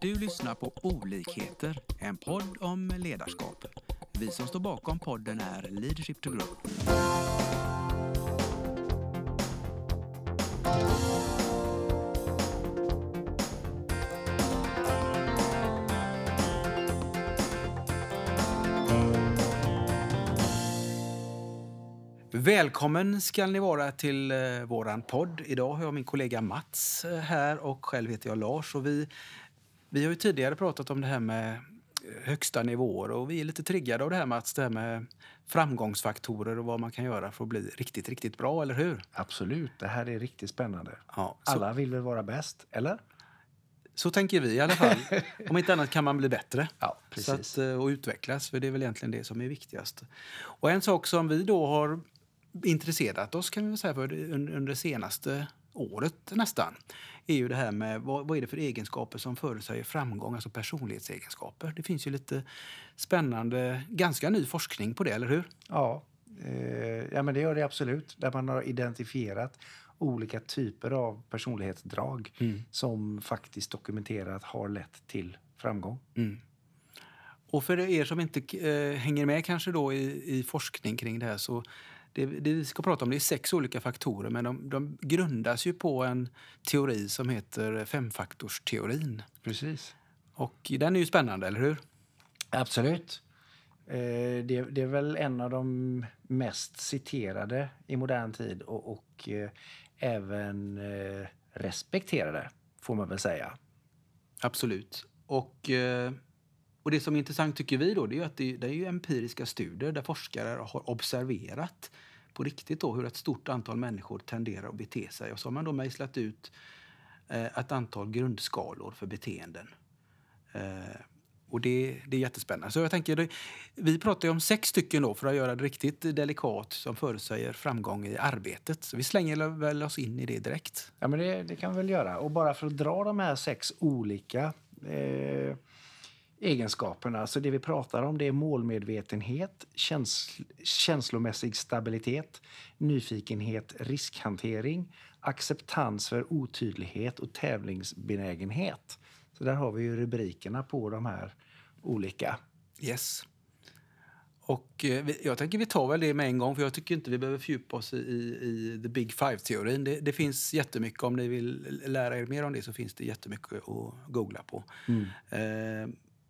Du lyssnar på Olikheter, en podd om ledarskap. Vi som står bakom podden är Leadership to Grow. Välkommen ska ni vara till eh, våran podd. Idag har jag min kollega Mats eh, här och själv heter jag Lars. Och vi, vi har ju tidigare pratat om det här med eh, högsta nivåer och vi är lite triggade av det här Mats, det här med framgångsfaktorer och vad man kan göra för att bli riktigt, riktigt bra, eller hur? Absolut, det här är riktigt spännande. Ja, så, Alla vill väl vara bäst, eller? så tänker vi i alla fall. Om inte annat kan man bli bättre. Ja, precis. att, eh, och utvecklas, för det är väl egentligen det som är viktigast. Och en sak som vi då har intresserat oss kan vi säga för det- un- under det senaste året nästan, är ju det här med vad, vad är det för egenskaper som förutsäger framgång, alltså personlighetsegenskaper. Det finns ju lite spännande, ganska ny forskning på det, eller hur? Ja, eh, ja, men det gör det absolut. Där man har identifierat olika typer av personlighetsdrag som faktiskt dokumenterat har lett till framgång. Och för er som inte eh, hänger med kanske då i, i forskning kring det här så det, det vi ska prata om det är sex olika faktorer men de, de grundas ju på en teori som heter femfaktorsteorin. Precis. Och den är ju spännande, eller hur? Absolut. Eh, det, det är väl en av de mest citerade i modern tid och, och eh, även eh, respekterade, får man väl säga. Absolut. Och, och det som är intressant tycker vi då, det är att det, det är empiriska studier där forskare har observerat på riktigt då hur ett stort antal människor tenderar att bete sig. Och så har man då mejslat ut eh, ett antal grundskalor för beteenden. Eh, och det, det är jättespännande. Så jag tänker, det, vi pratar ju om sex stycken då för att göra det riktigt delikat som förutsäger framgång i arbetet. Så vi slänger väl oss in i det direkt. Ja, men det, det kan vi väl göra. Och bara för att dra de här sex olika eh, egenskaperna. Så det vi pratar om det är målmedvetenhet, käns känslomässig stabilitet, nyfikenhet, riskhantering, acceptans för otydlighet och tävlingsbenägenhet. Så där har vi ju rubrikerna på de här olika. Yes. Och eh, jag tänker vi tar väl det med en gång för jag tycker inte vi behöver fördjupa oss i, i, the big five-teorin. Det, det finns jättemycket, om ni vill lära er mer om det så finns det jättemycket att googla på. Eh,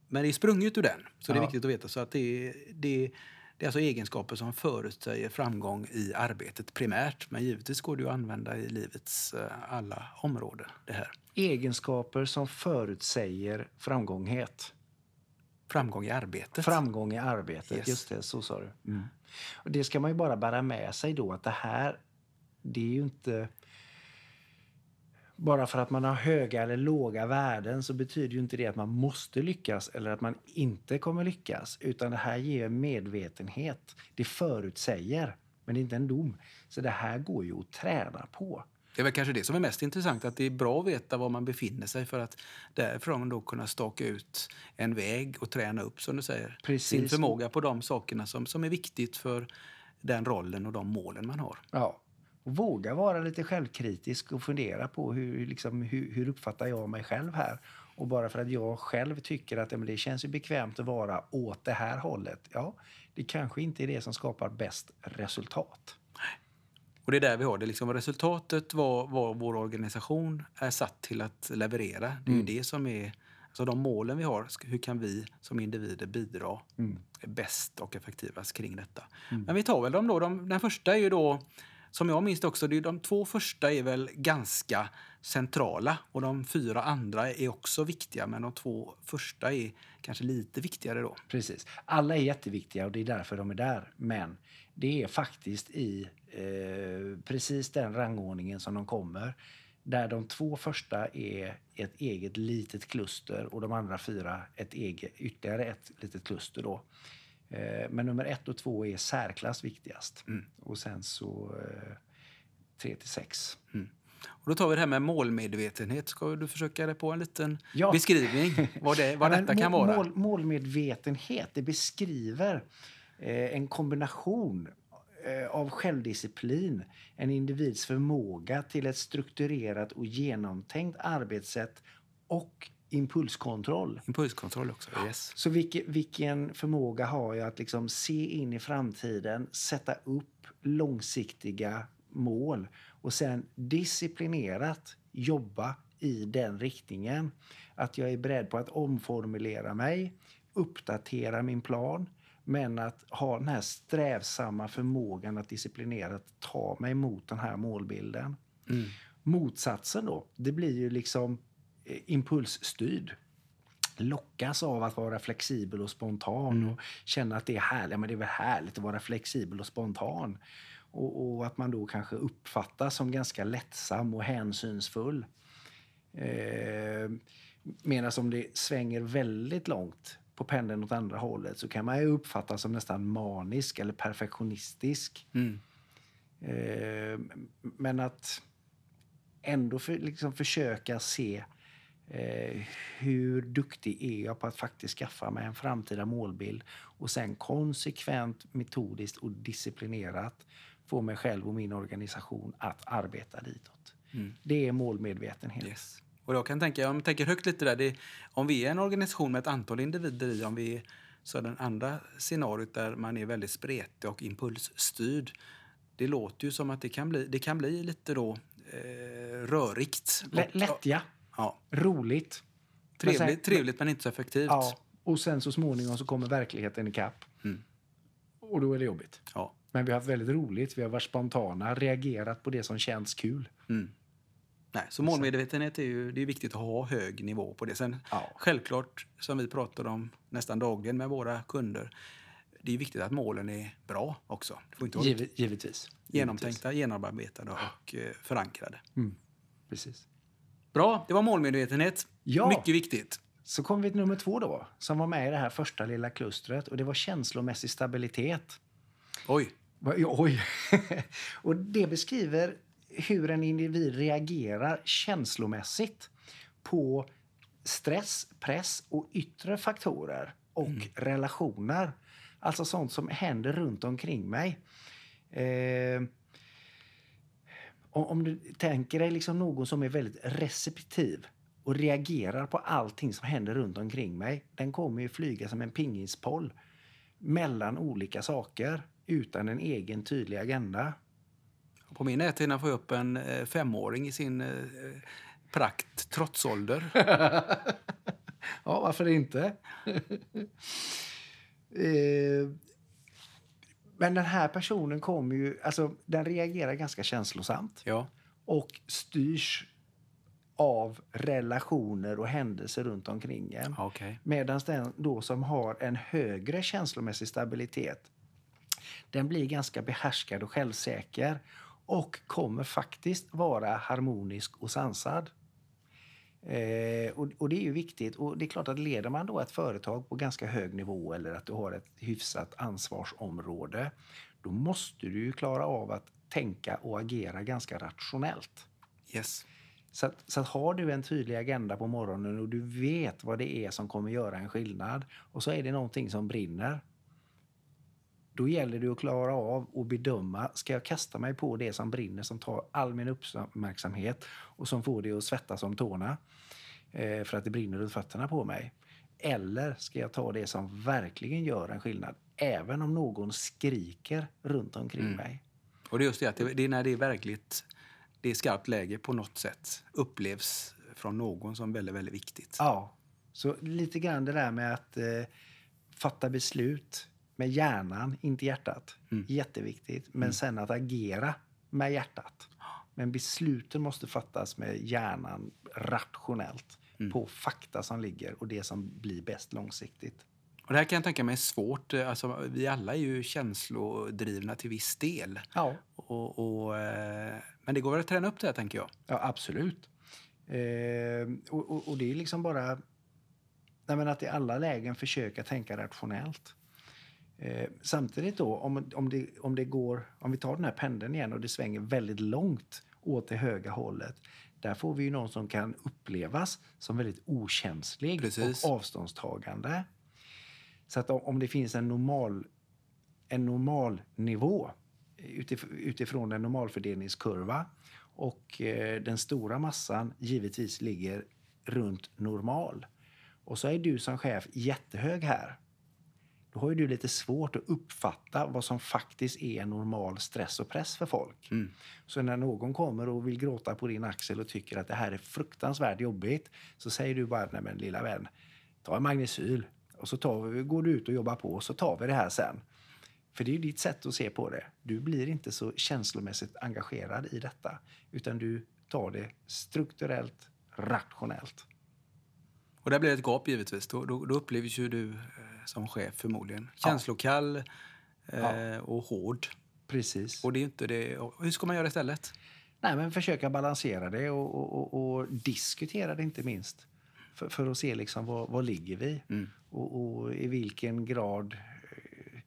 men det är sprunget ur den, så det är Ja. viktigt att veta. Så att det, det, det är alltså egenskaper som förutsäger framgång i arbetet primärt. Men givetvis går det att använda i livets eh, alla områden. det här. Egenskaper som förutsäger framgånghet. Framgång i arbetet. Framgång i arbetet, Yes. just det, så sa du. Och det ska man ju bara bära med sig då att det här, det är ju inte... Bara för att man har höga eller låga värden så betyder ju inte det att man måste lyckas eller att man inte kommer lyckas. Utan det här ger en medvetenhet. Det förutsäger, men det är inte en dom. Så det här går ju att träna på. Det är väl kanske det som är mest intressant, att det är bra att veta var man befinner sig för att därifrån då kunna staka ut en väg och träna upp, som du säger, Precis. sin förmåga på de sakerna som, som är viktigt för den rollen och de målen man har. Ja. Och våga vara lite självkritisk och fundera på hur, liksom, hur, hur uppfattar jag mig själv här. Och bara för att jag själv tycker att det känns ju bekvämt att vara åt det här hållet. Ja, det kanske inte är det som skapar bäst resultat. Och det är där vi har det. Liksom resultatet vad, vad vår organisation är satt till att leverera. Det är ju det som är alltså de målen vi har. Hur kan vi som individer bidra bäst och effektivast kring detta? Men vi tar väl dem då. De, den första är ju då, som jag minns det också, det är, de två första är väl ganska centrala och de fyra andra är också viktiga. Men de två första är kanske lite viktigare då. Precis. Alla är jätteviktiga och det är därför de är där. Men det är faktiskt i eh, precis den rangordningen som de kommer. Där de två första är ett eget litet kluster och de andra fyra ett eget, ytterligare ett litet kluster. Då. Eh, men nummer ett och två är särklass viktigast. Och sen så eh, tre till sex. Och då tar vi det här med målmedvetenhet. Ska du försöka dig på en liten Ja. beskrivning vad, det, vad detta kan vara? Mål, målmedvetenhet det beskriver eh, en kombination eh, av självdisciplin, en individs förmåga till ett strukturerat och genomtänkt arbetssätt och impulskontroll. Impulskontroll också, yes. Så vilken, vilken förmåga har jag att liksom se in i framtiden, sätta upp långsiktiga mål och sen disciplinerat jobba i den riktningen. Att jag är beredd på att omformulera mig, uppdatera min plan men att ha den här strävsamma förmågan att disciplinerat ta mig mot den här målbilden. Mm. Motsatsen då, det blir ju liksom impulsstyrd. Lockas av att vara flexibel och spontan Mm. och känna att det är härligt. Men det är väl härligt att vara flexibel och spontan. Och, och att man då kanske uppfattas som ganska lättsam och hänsynsfull. Eh, Medan om det svänger väldigt långt på pendeln åt andra hållet så kan man ju uppfattas som nästan manisk eller perfektionistisk. Mm. Eh, men att ändå för, liksom försöka se eh, hur duktig är jag på att faktiskt skaffa mig en framtida målbild och sen konsekvent, metodiskt och disciplinerat få mig själv och min organisation att arbeta ditåt. Mm. Det är målmedvetenhet. Yes. Och jag kan tänka, om jag tänker högt lite där, det, om vi är en organisation med ett antal individer i, om vi så den andra scenariot där man är väldigt spretig och impulsstyrd, det låter ju som att det kan bli, det kan bli lite då eh, rörigt. Lättja, Ja, roligt. Men sen- trevligt, trevligt men inte så effektivt. Ja, och sen så småningom så kommer verkligheten ikapp. Mm. Och då är det jobbigt. Ja. Men vi har haft väldigt roligt, vi har varit spontana, reagerat på det som känns kul. Mm. Nej, så målmedvetenhet är ju det är viktigt att ha hög nivå på det. Sen Ja. självklart, som vi pratar om nästan dagligen med våra kunder, det är viktigt att målen är bra också. Det får inte Givet, givetvis. genomtänkta, genomarbetade och eh, förankrade. Mm. Precis. Bra, det var målmedvetenhet. Ja. Mycket viktigt. Så kommer vi till nummer två då, som var med i det här första lilla klustret och det var känslomässig stabilitet. Oj, Oj! och det beskriver hur en individ reagerar känslomässigt på stress, press och yttre faktorer och relationer. Alltså sånt som händer runt omkring mig. Eh, om, om du tänker dig liksom någon som är väldigt receptiv och reagerar på allting som händer runt omkring mig. Den kommer ju flyga som en pingispoll mellan olika saker utan en egen tydlig agenda. på min näthinna får jag upp en eh, femåring i sin eh, prakt trotsålder. Ja, varför inte? eh, men den här personen kommer ju, alltså den reagerar ganska känslosamt Ja, och styrs av relationer och händelser runt omkring en. okej. Medan den då som har en högre känslomässig stabilitet, den blir ganska behärskad och självsäker och kommer faktiskt vara harmonisk och sansad. Eh, och, och det är ju viktigt. Och det är klart att leder man då ett företag på ganska hög nivå eller att du har ett hyfsat ansvarsområde, då måste du ju klara av att tänka och agera ganska rationellt. Yes. Så, att, så att har du en tydlig agenda på morgonen och du vet vad det är som kommer göra en skillnad och så är det någonting som brinner. Då gäller det att klara av och bedöma, ska jag kasta mig på det som brinner som tar all min uppmärksamhet och som får det att svettas om tårna eh, för att det brinner runt fötterna på mig? Eller ska jag ta det som verkligen gör en skillnad, även om någon skriker runt omkring Mm. mig? Och det är just det att det, det är när det är verkligt, det är skarpt läge på något sätt, upplevs från någon som väldigt, väldigt viktigt. Ja, så lite grann det där med att eh, fatta beslut med hjärnan, inte hjärtat. Mm. Jätteviktigt. Men sen att agera med hjärtat. Men besluten måste fattas med hjärnan rationellt Mm. på fakta som ligger och det som blir bäst långsiktigt. Och det här kan jag tänka mig är svårt. Alltså, vi alla är ju känslodrivna till viss del. Ja, Och, och, eh, men det går väl att träna upp det här, tänker jag. ja absolut. Eh, och, och, det är liksom bara nej, att i alla lägen försöka tänka rationellt. Eh, samtidigt då, om, om, det, om det går, om vi tar den här pendeln igen och det svänger väldigt långt åt det höga hållet. Där får vi ju någon som kan upplevas som väldigt okänslig Precis. och avståndstagande. Så att om, det finns en normal, en normal nivå utif- utifrån en normalfördelningskurva och eh, den stora massan givetvis ligger runt normal. Och så är du som chef jättehög här. Då har ju du lite svårt att uppfatta vad som faktiskt är normal stress och press för folk. Mm. Så när någon kommer och vill gråta på din axel och tycker att det här är fruktansvärt jobbigt så säger du bara, nej men lilla vän, ta en magnesyl och så tar vi, går du ut och jobbar på och så tar vi det här sen. För det är ju ditt sätt att se på det. Du blir inte så känslomässigt engagerad i detta utan du tar det strukturellt, rationellt. Och där blir det ett gap givetvis. Då, då, då upplevs ju du eh, som chef förmodligen känslokall eh, och hård. Precis. Och det är inte det. Hur ska man göra istället? Nej, men försöka balansera det och, och, och, och diskutera det inte minst. För, för att se liksom vad, vad ligger vi Mm. och, och i vilken grad eh,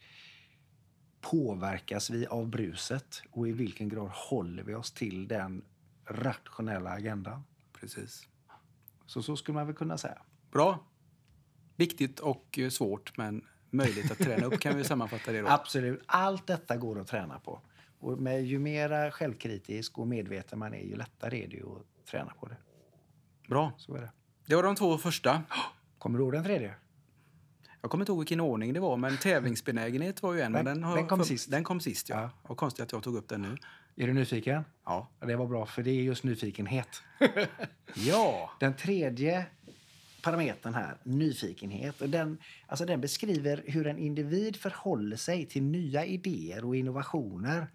påverkas vi av bruset och i vilken grad håller vi oss till den rationella agendan. Precis. Så så skulle man väl kunna säga. Bra. Viktigt och eh, svårt, men möjligt att träna upp kan vi sammanfatta det då. Absolut. Allt detta går att träna på. Och med ju mera självkritisk och medveten man är, ju lättare är det att träna på det. Bra. Så är det. Det var de två första. Kommer du ihåg den tredje? Jag kommer inte ihåg vilken ordning det var, men tävlingsbenägenhet var ju en. Den- men har, den kom för- sist. Den kom sist, ja. Ja. Och konstigt att jag tog upp den nu. Är du nyfiken? Ja. Ja, det var bra, för det är just nyfikenhet. Ja. Den tredje parametern här, nyfikenhet, och den, alltså den beskriver hur en individ förhåller sig till nya idéer och innovationer,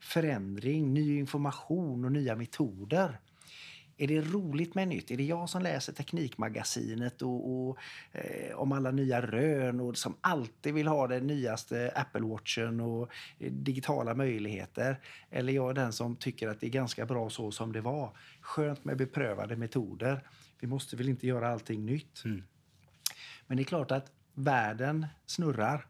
förändring, ny information och nya metoder. Är det roligt med nytt? Är det jag som läser Teknikmagasinet och, och eh, om alla nya rön och som alltid vill ha den nyaste Apple Watchen och eh, digitala möjligheter? Eller jag är den som tycker att det är ganska bra så som det var. Skönt med beprövade metoder. Vi måste väl inte göra allting nytt? Mm. Men det är klart att världen snurrar.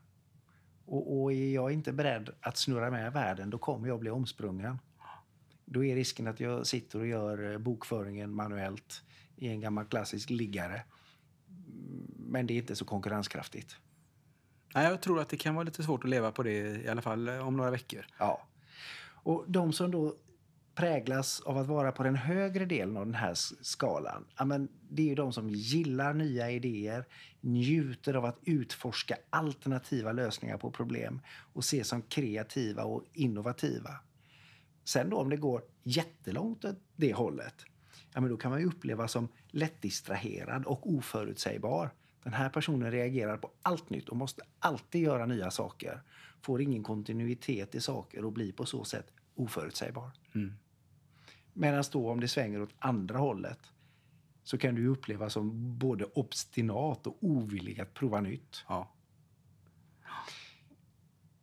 Och, och är jag inte beredd att snurra med världen, då kommer jag bli omsprungen. Då är risken att jag sitter och gör bokföringen manuellt i en gammal klassisk liggare. Men det är inte så konkurrenskraftigt. Nej, jag tror att det kan vara lite svårt att leva på det i alla fall om några veckor. Ja. Och de som då präglas av att vara på den högre delen av den här skalan, ja, men det är ju de som gillar nya idéer, njuter av att utforska alternativa lösningar på problem och ses som kreativa och innovativa. Sen då om det går jättelångt åt det hållet, ja, men då kan man ju uppleva som lättdistraherad och oförutsägbar. Den här personen reagerar på allt nytt och måste alltid göra nya saker. Får ingen kontinuitet i saker och blir på så sätt oförutsägbar. Mm. Medan då om det svänger åt andra hållet så kan du uppleva som både obstinat och ovillig att prova nytt. Ja.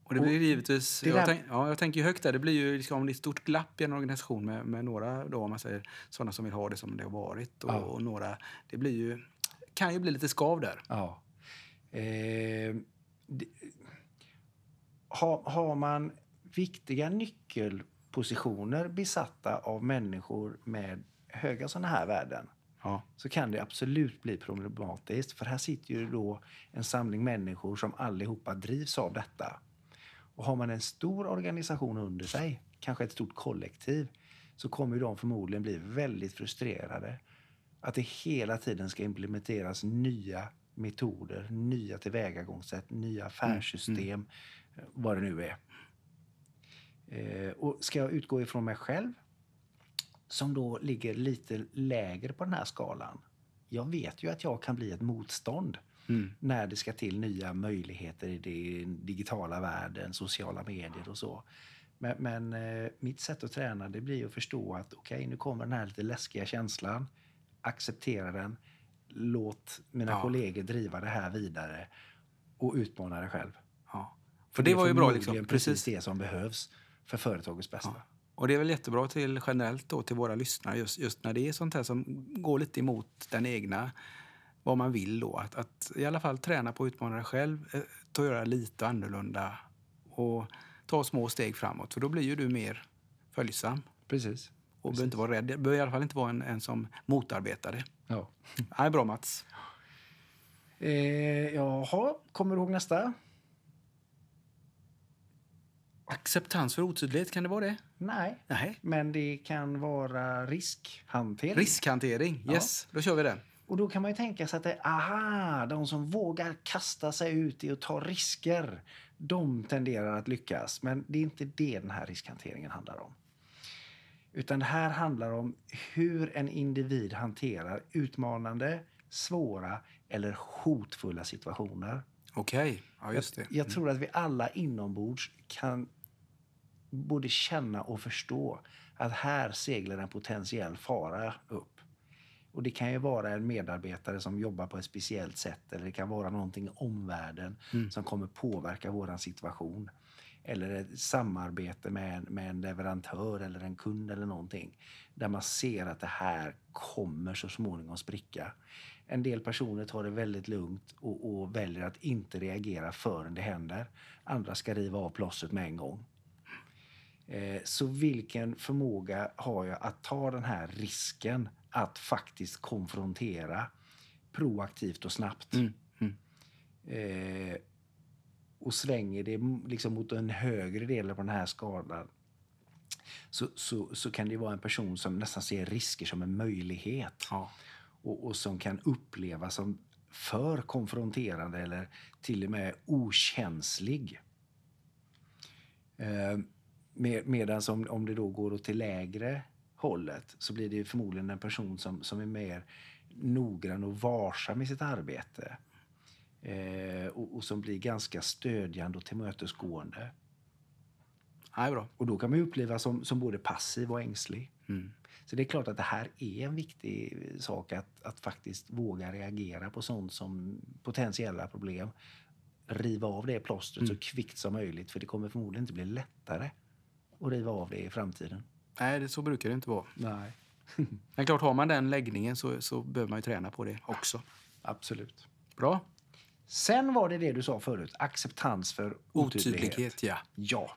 Och det blir givetvis... det jag, tänk, ja, jag tänker ju högt där. Det blir ju liksom, det ett stort glapp i en organisation med, med några då, om man säger, sådana som vill ha det som det har varit och, Ja. och några... Det blir ju, kan ju bli lite skav där. Ja. Eh, det, har, har man viktiga nyckelpositioner besatta av människor med höga sådana här värden Ja. så kan det absolut bli problematiskt. För här sitter ju då en samling människor som allihopa drivs av detta. Och har man en stor organisation under sig, kanske ett stort kollektiv, så kommer de förmodligen bli väldigt frustrerade. Att det hela tiden ska implementeras nya metoder, nya tillvägagångssätt, nya affärssystem, vad det nu är. Eh, och ska jag utgå ifrån mig själv, som då ligger lite lägre på den här skalan. Jag vet ju att jag kan bli ett motstånd Mm. när det ska till nya möjligheter i den digitala världen, sociala medier och så. Men, men eh, mitt sätt att träna det blir att förstå att okej, nu kommer den här lite läskiga känslan. Acceptera den. Låt mina Ja. kollegor driva det här vidare och utmana dig själv. Ja. För det var ju bra. Liksom. precis Precis. det som behövs för företagets bästa. Ja. Och det är väl jättebra till generellt då till våra lyssnare just, just när det är sånt här som går lite emot den egna, vad man vill då. Att, att i alla fall träna på att utmana dig själv, eh, ta göra lite annorlunda och ta små steg framåt. För då blir ju du mer följsam Precis. och behöver inte vara rädd. Det behöver i alla fall inte vara en, en som motarbetar det. Ja. Nej, bra Mats. Eh, jaha, kommer du ihåg nästa? Acceptans för otydlighet, kan det vara det? Nej. Nej. Men det kan vara riskhantering. Riskhantering, yes, då kör vi den. Och då kan man ju tänka sig att det, aha, de som vågar kasta sig ut i och ta risker, de tenderar att lyckas. Men det är inte det den här riskhanteringen handlar om. Utan det här handlar om hur en individ hanterar utmanande, svåra eller hotfulla situationer. Okej, ja just det. Jag, jag tror att vi alla inombords kan både känna och förstå att här seglar en potentiell fara upp. Och Det kan ju vara en medarbetare som jobbar på ett speciellt sätt eller det kan vara någonting i omvärlden Mm. som kommer påverka vår situation. Eller ett samarbete med en, med en leverantör eller en kund eller någonting. Där man ser att det här kommer så småningom spricka. En del personer tar det väldigt lugnt och, och väljer att inte reagera förrän det händer. Andra ska riva av plåstret med en gång. Eh, Så vilken förmåga har jag att ta den här risken att faktiskt konfrontera proaktivt och snabbt? Mm, mm. Eh, och svänger det liksom mot en högre del på den här skalan så, så, så kan det vara en person som nästan ser risker som en möjlighet Ja. och, och som kan upplevas som för konfronterande eller till och med okänslig. Eh, med, Medan om, om det då går åt det lägre hållet så blir det förmodligen en person som, som är mer noggrann och varsam i sitt arbete. Eh, och, och som blir ganska stödjande och tillmötesgående. Nej, bra. Och då kan man ju upplevas som, som både passiv och ängslig. Mm. Så det är klart att det här är en viktig sak att, att faktiskt våga reagera på sånt som potentiella problem. Riva av det plåstret så kvickt som möjligt för det kommer förmodligen inte bli lättare att riva av det i framtiden. Nej, det, så brukar det inte vara. Nej. Men klart, har man den läggningen så, så behöver man ju träna på det också. Absolut. Bra. Sen var det det du sa förut, acceptans för otydlighet. Otydlighet, ja. Ja.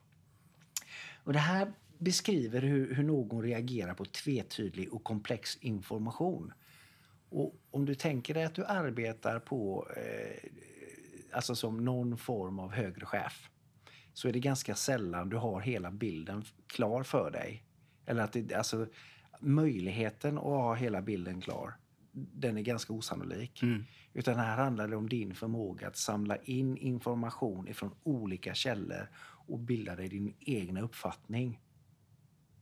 Och det här beskriver hur, hur någon reagerar på tvetydlig och komplex information. Och om du tänker dig att du arbetar på, eh, alltså som någon form av högre chef, så är det ganska sällan du har hela bilden klar för dig. Eller att det, alltså, möjligheten att ha hela bilden klar, den är ganska osannolik. Mm. Utan här handlar det om din förmåga att samla in information ifrån olika källor och bilda dig din egna uppfattning.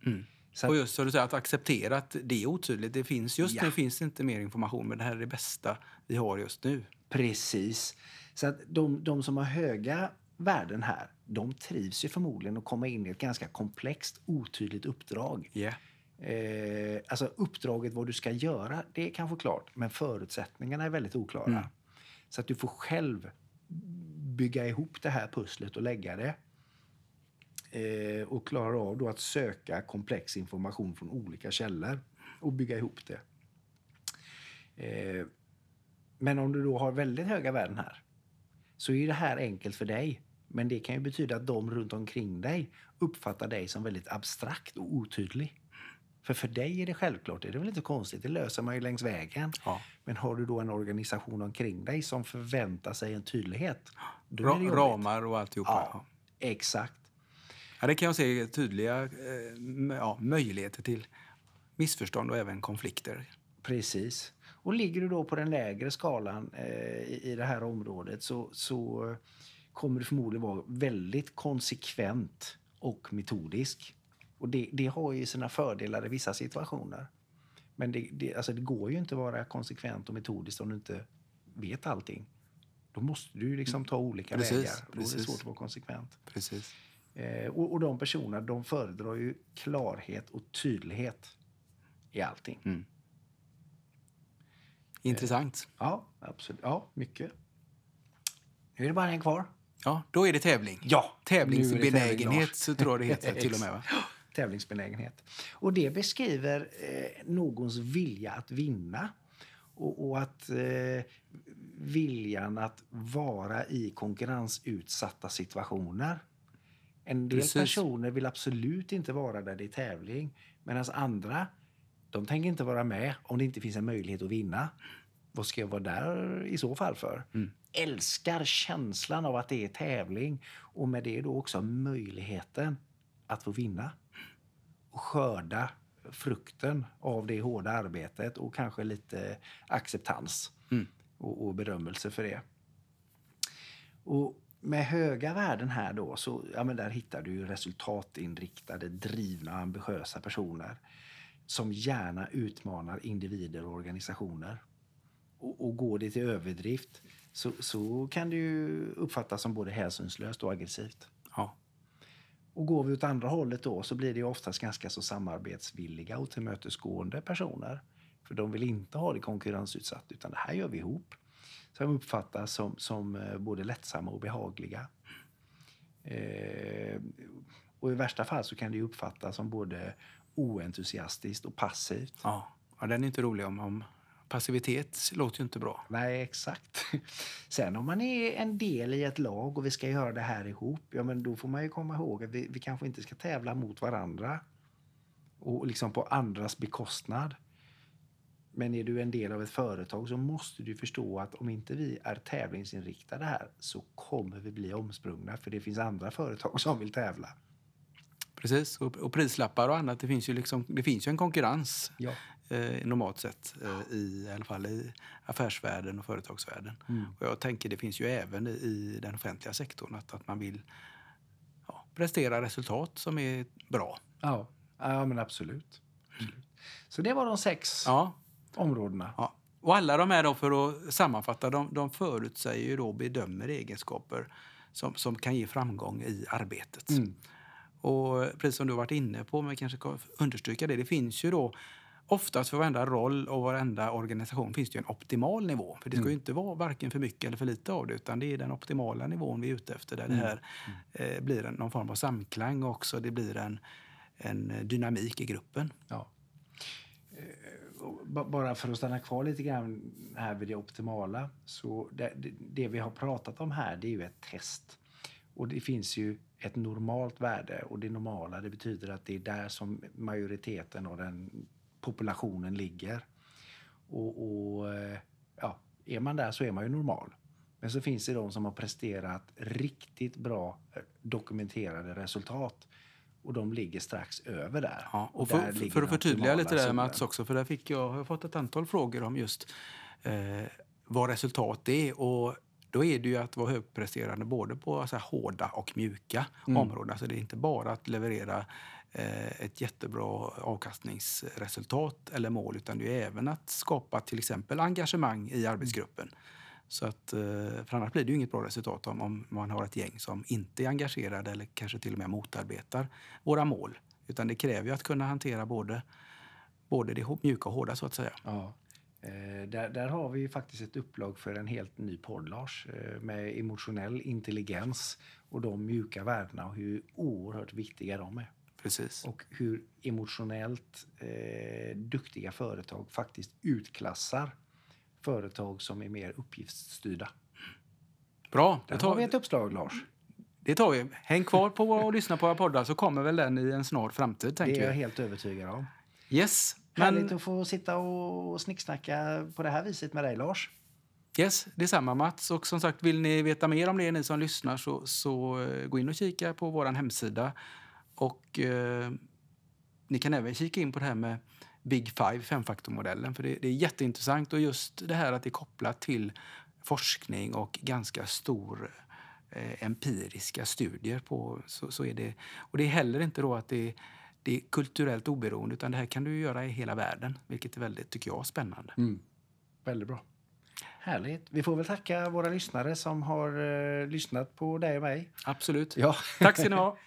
Mm. Så Och att, just så du säger, att acceptera att det är otydligt. Det finns, just Ja. nu finns det inte mer information, men det här är det bästa vi har just nu. precis. Så att de, de som har höga värden här, de trivs ju förmodligen att komma in i ett ganska komplext, otydligt uppdrag. Yeah. Eh, alltså uppdraget, vad du ska göra, det är kanske klart. Men förutsättningarna är väldigt oklara. Mm. Så att du får själv bygga ihop det här pusslet och lägga det. Eh, och klara av då att söka komplex information från olika källor och bygga ihop det. Eh, men om du då har väldigt höga värden här så är det här enkelt för dig. Men det kan ju betyda att de runt omkring dig uppfattar dig som väldigt abstrakt och otydlig. För för dig är det självklart, det är väl inte konstigt, det löser man ju längs vägen. Ja. Men har du då en organisation omkring dig som förväntar sig en tydlighet, Ra- ramar och alltihopa. Ja, exakt. Ja, det kan jag se tydliga eh, ja, möjligheter till missförstånd och även konflikter. Precis. Och ligger du då på den lägre skalan eh, i, i det här området så, så kommer du förmodligen vara väldigt konsekvent och metodisk. Och det, det har ju sina fördelar i vissa situationer. Men det, det, alltså det går ju inte att vara konsekvent och metodisk om du inte vet allting. Då måste du liksom ta olika Precis, vägar. Då är det precis. svårt att vara konsekvent. Precis. Eh, och, och de personerna de föredrar ju klarhet och tydlighet i allting. Mm. Intressant. Ja, absolut. Ja, mycket. Nu är det bara en kvar. Ja, då är det tävling. Ja, Tävlingsbenägenhet så tror jag det heter till och med. Va? Tävlingsbenägenhet. Och det beskriver eh, någons vilja att vinna. Och, och att eh, viljan att vara i konkurrensutsatta situationer. En del Precis. personer vill absolut inte vara där det är tävling. Medan andra, de tänker inte vara med om det inte finns en möjlighet att vinna. Vad ska jag vara där i så fall för? Mm. Älskar känslan av att det är tävling och med det då också möjligheten att få vinna och skörda frukten av det hårda arbetet och kanske lite acceptans Mm. och, och berömmelse för det. Och med höga värden här då, så ja, men där hittar du resultatinriktade, drivna, ambitiösa personer som gärna utmanar individer och organisationer. Och, och går det till överdrift så, så kan det ju uppfattas som både hänsynslöst och aggressivt. Ja. Och går vi åt andra hållet då så blir det ju oftast ganska så samarbetsvilliga och tillmötesgående personer. För de vill inte ha det konkurrensutsatt utan det här gör vi ihop. Som uppfattas som, som eh, både lättsamma och behagliga. Eh, och i värsta fall så kan det uppfattas som både oentusiastiskt och passivt. Ja. ja, den är inte rolig om, om passivitet låter ju inte bra. Nej, exakt. Sen om man är en del i ett lag och vi ska göra det här ihop, ja men då får man ju komma ihåg att vi, vi kanske inte ska tävla mot varandra och liksom på andras bekostnad. Men är du en del av ett företag så måste du förstå att om inte vi är tävlingsinriktade här så kommer vi bli omsprungna för det finns andra företag som vill tävla. Precis, och, prislappar och annat. Det finns ju, liksom, det finns ju en konkurrens Ja. Eh, normalt sett eh, i, i alla fall i affärsvärlden och företagsvärlden. Mm. Och jag tänker det finns ju även i, i den offentliga sektorn att, att man vill ja, prestera resultat som är bra. Ja, ja men absolut. absolut. Så det var de sex Ja, områdena. ja. Och alla de här då, för att sammanfatta, de, de förutsäger ju då, bedömer egenskaper som, som kan ge framgång i arbetet. Mm. Och precis som du varit inne på, men kanske understryka det, det finns ju då oftast för varenda roll och varenda organisation finns det ju en optimal nivå. För det ska ju inte vara varken för mycket eller för lite av det, utan det är den optimala nivån vi är ute efter där det här eh, blir en, någon form av samklang och också det blir en, en dynamik i gruppen. Ja. Eh, och ba- Bara för att stanna kvar lite grann här vid det optimala. Så det, det, vi har pratat om här det är ju ett test. Och det finns ju ett normalt värde och det normala det betyder att det är där som majoriteten av den populationen ligger. Och, och eh, ja, är man där så är man ju normal. Men så finns det de som har presterat riktigt bra eh, dokumenterade resultat. Och de ligger strax över där. Ja, och där för, för att förtydliga lite där. Mats också, för där fick jag, jag har fått ett antal frågor om just eh, vad resultat är. Och då är det ju att vara högpresterande både på så här, hårda och mjuka Mm. områden. Alltså det är inte bara att leverera Eh, ett jättebra avkastningsresultat eller mål utan det är även att skapa till exempel engagemang i arbetsgruppen. Så att, eh, för annars blir det ju inget bra resultat om, om man har ett gäng som inte är engagerade eller kanske till och med motarbetar våra mål. Utan det kräver ju att kunna hantera både, både det mjuka och hårda så att säga. Ja. Eh, där, där har vi ju faktiskt ett upplag för en helt ny podd, Lars, eh, med emotionell intelligens och de mjuka värdena och hur oerhört viktiga de är. Precis. Och hur emotionellt eh, duktiga företag faktiskt utklassar företag som är mer uppgiftsstyrda. Bra, Där det har vi tar, ett uppslag, Lars. det tar vi. Häng kvar på och lyssna på våra poddar så kommer väl den i en snar framtid. Det Tänker är jag jag. helt övertygad om. Yes, Härligt men, att få sitta och snicksnacka på det här viset med dig, Lars. yes, detsamma Mats. Och som sagt, vill ni veta mer om det, ni som lyssnar, så, så eh, gå in och kika på vår hemsida. Och eh, ni kan även kika in på det här med Big Five, femfaktormodellen. För det, det är jätteintressant och just det här att det är kopplat till forskning och ganska stor eh, empiriska studier på så, så är det. Och det är heller inte då att det, det är kulturellt oberoende utan det här kan du göra i hela världen, vilket är väldigt, tycker jag, spännande. Väldigt bra. Härligt. Vi får väl tacka våra lyssnare som har eh, lyssnat på dig och mig. Absolut. Ja. Tack ska ni ha.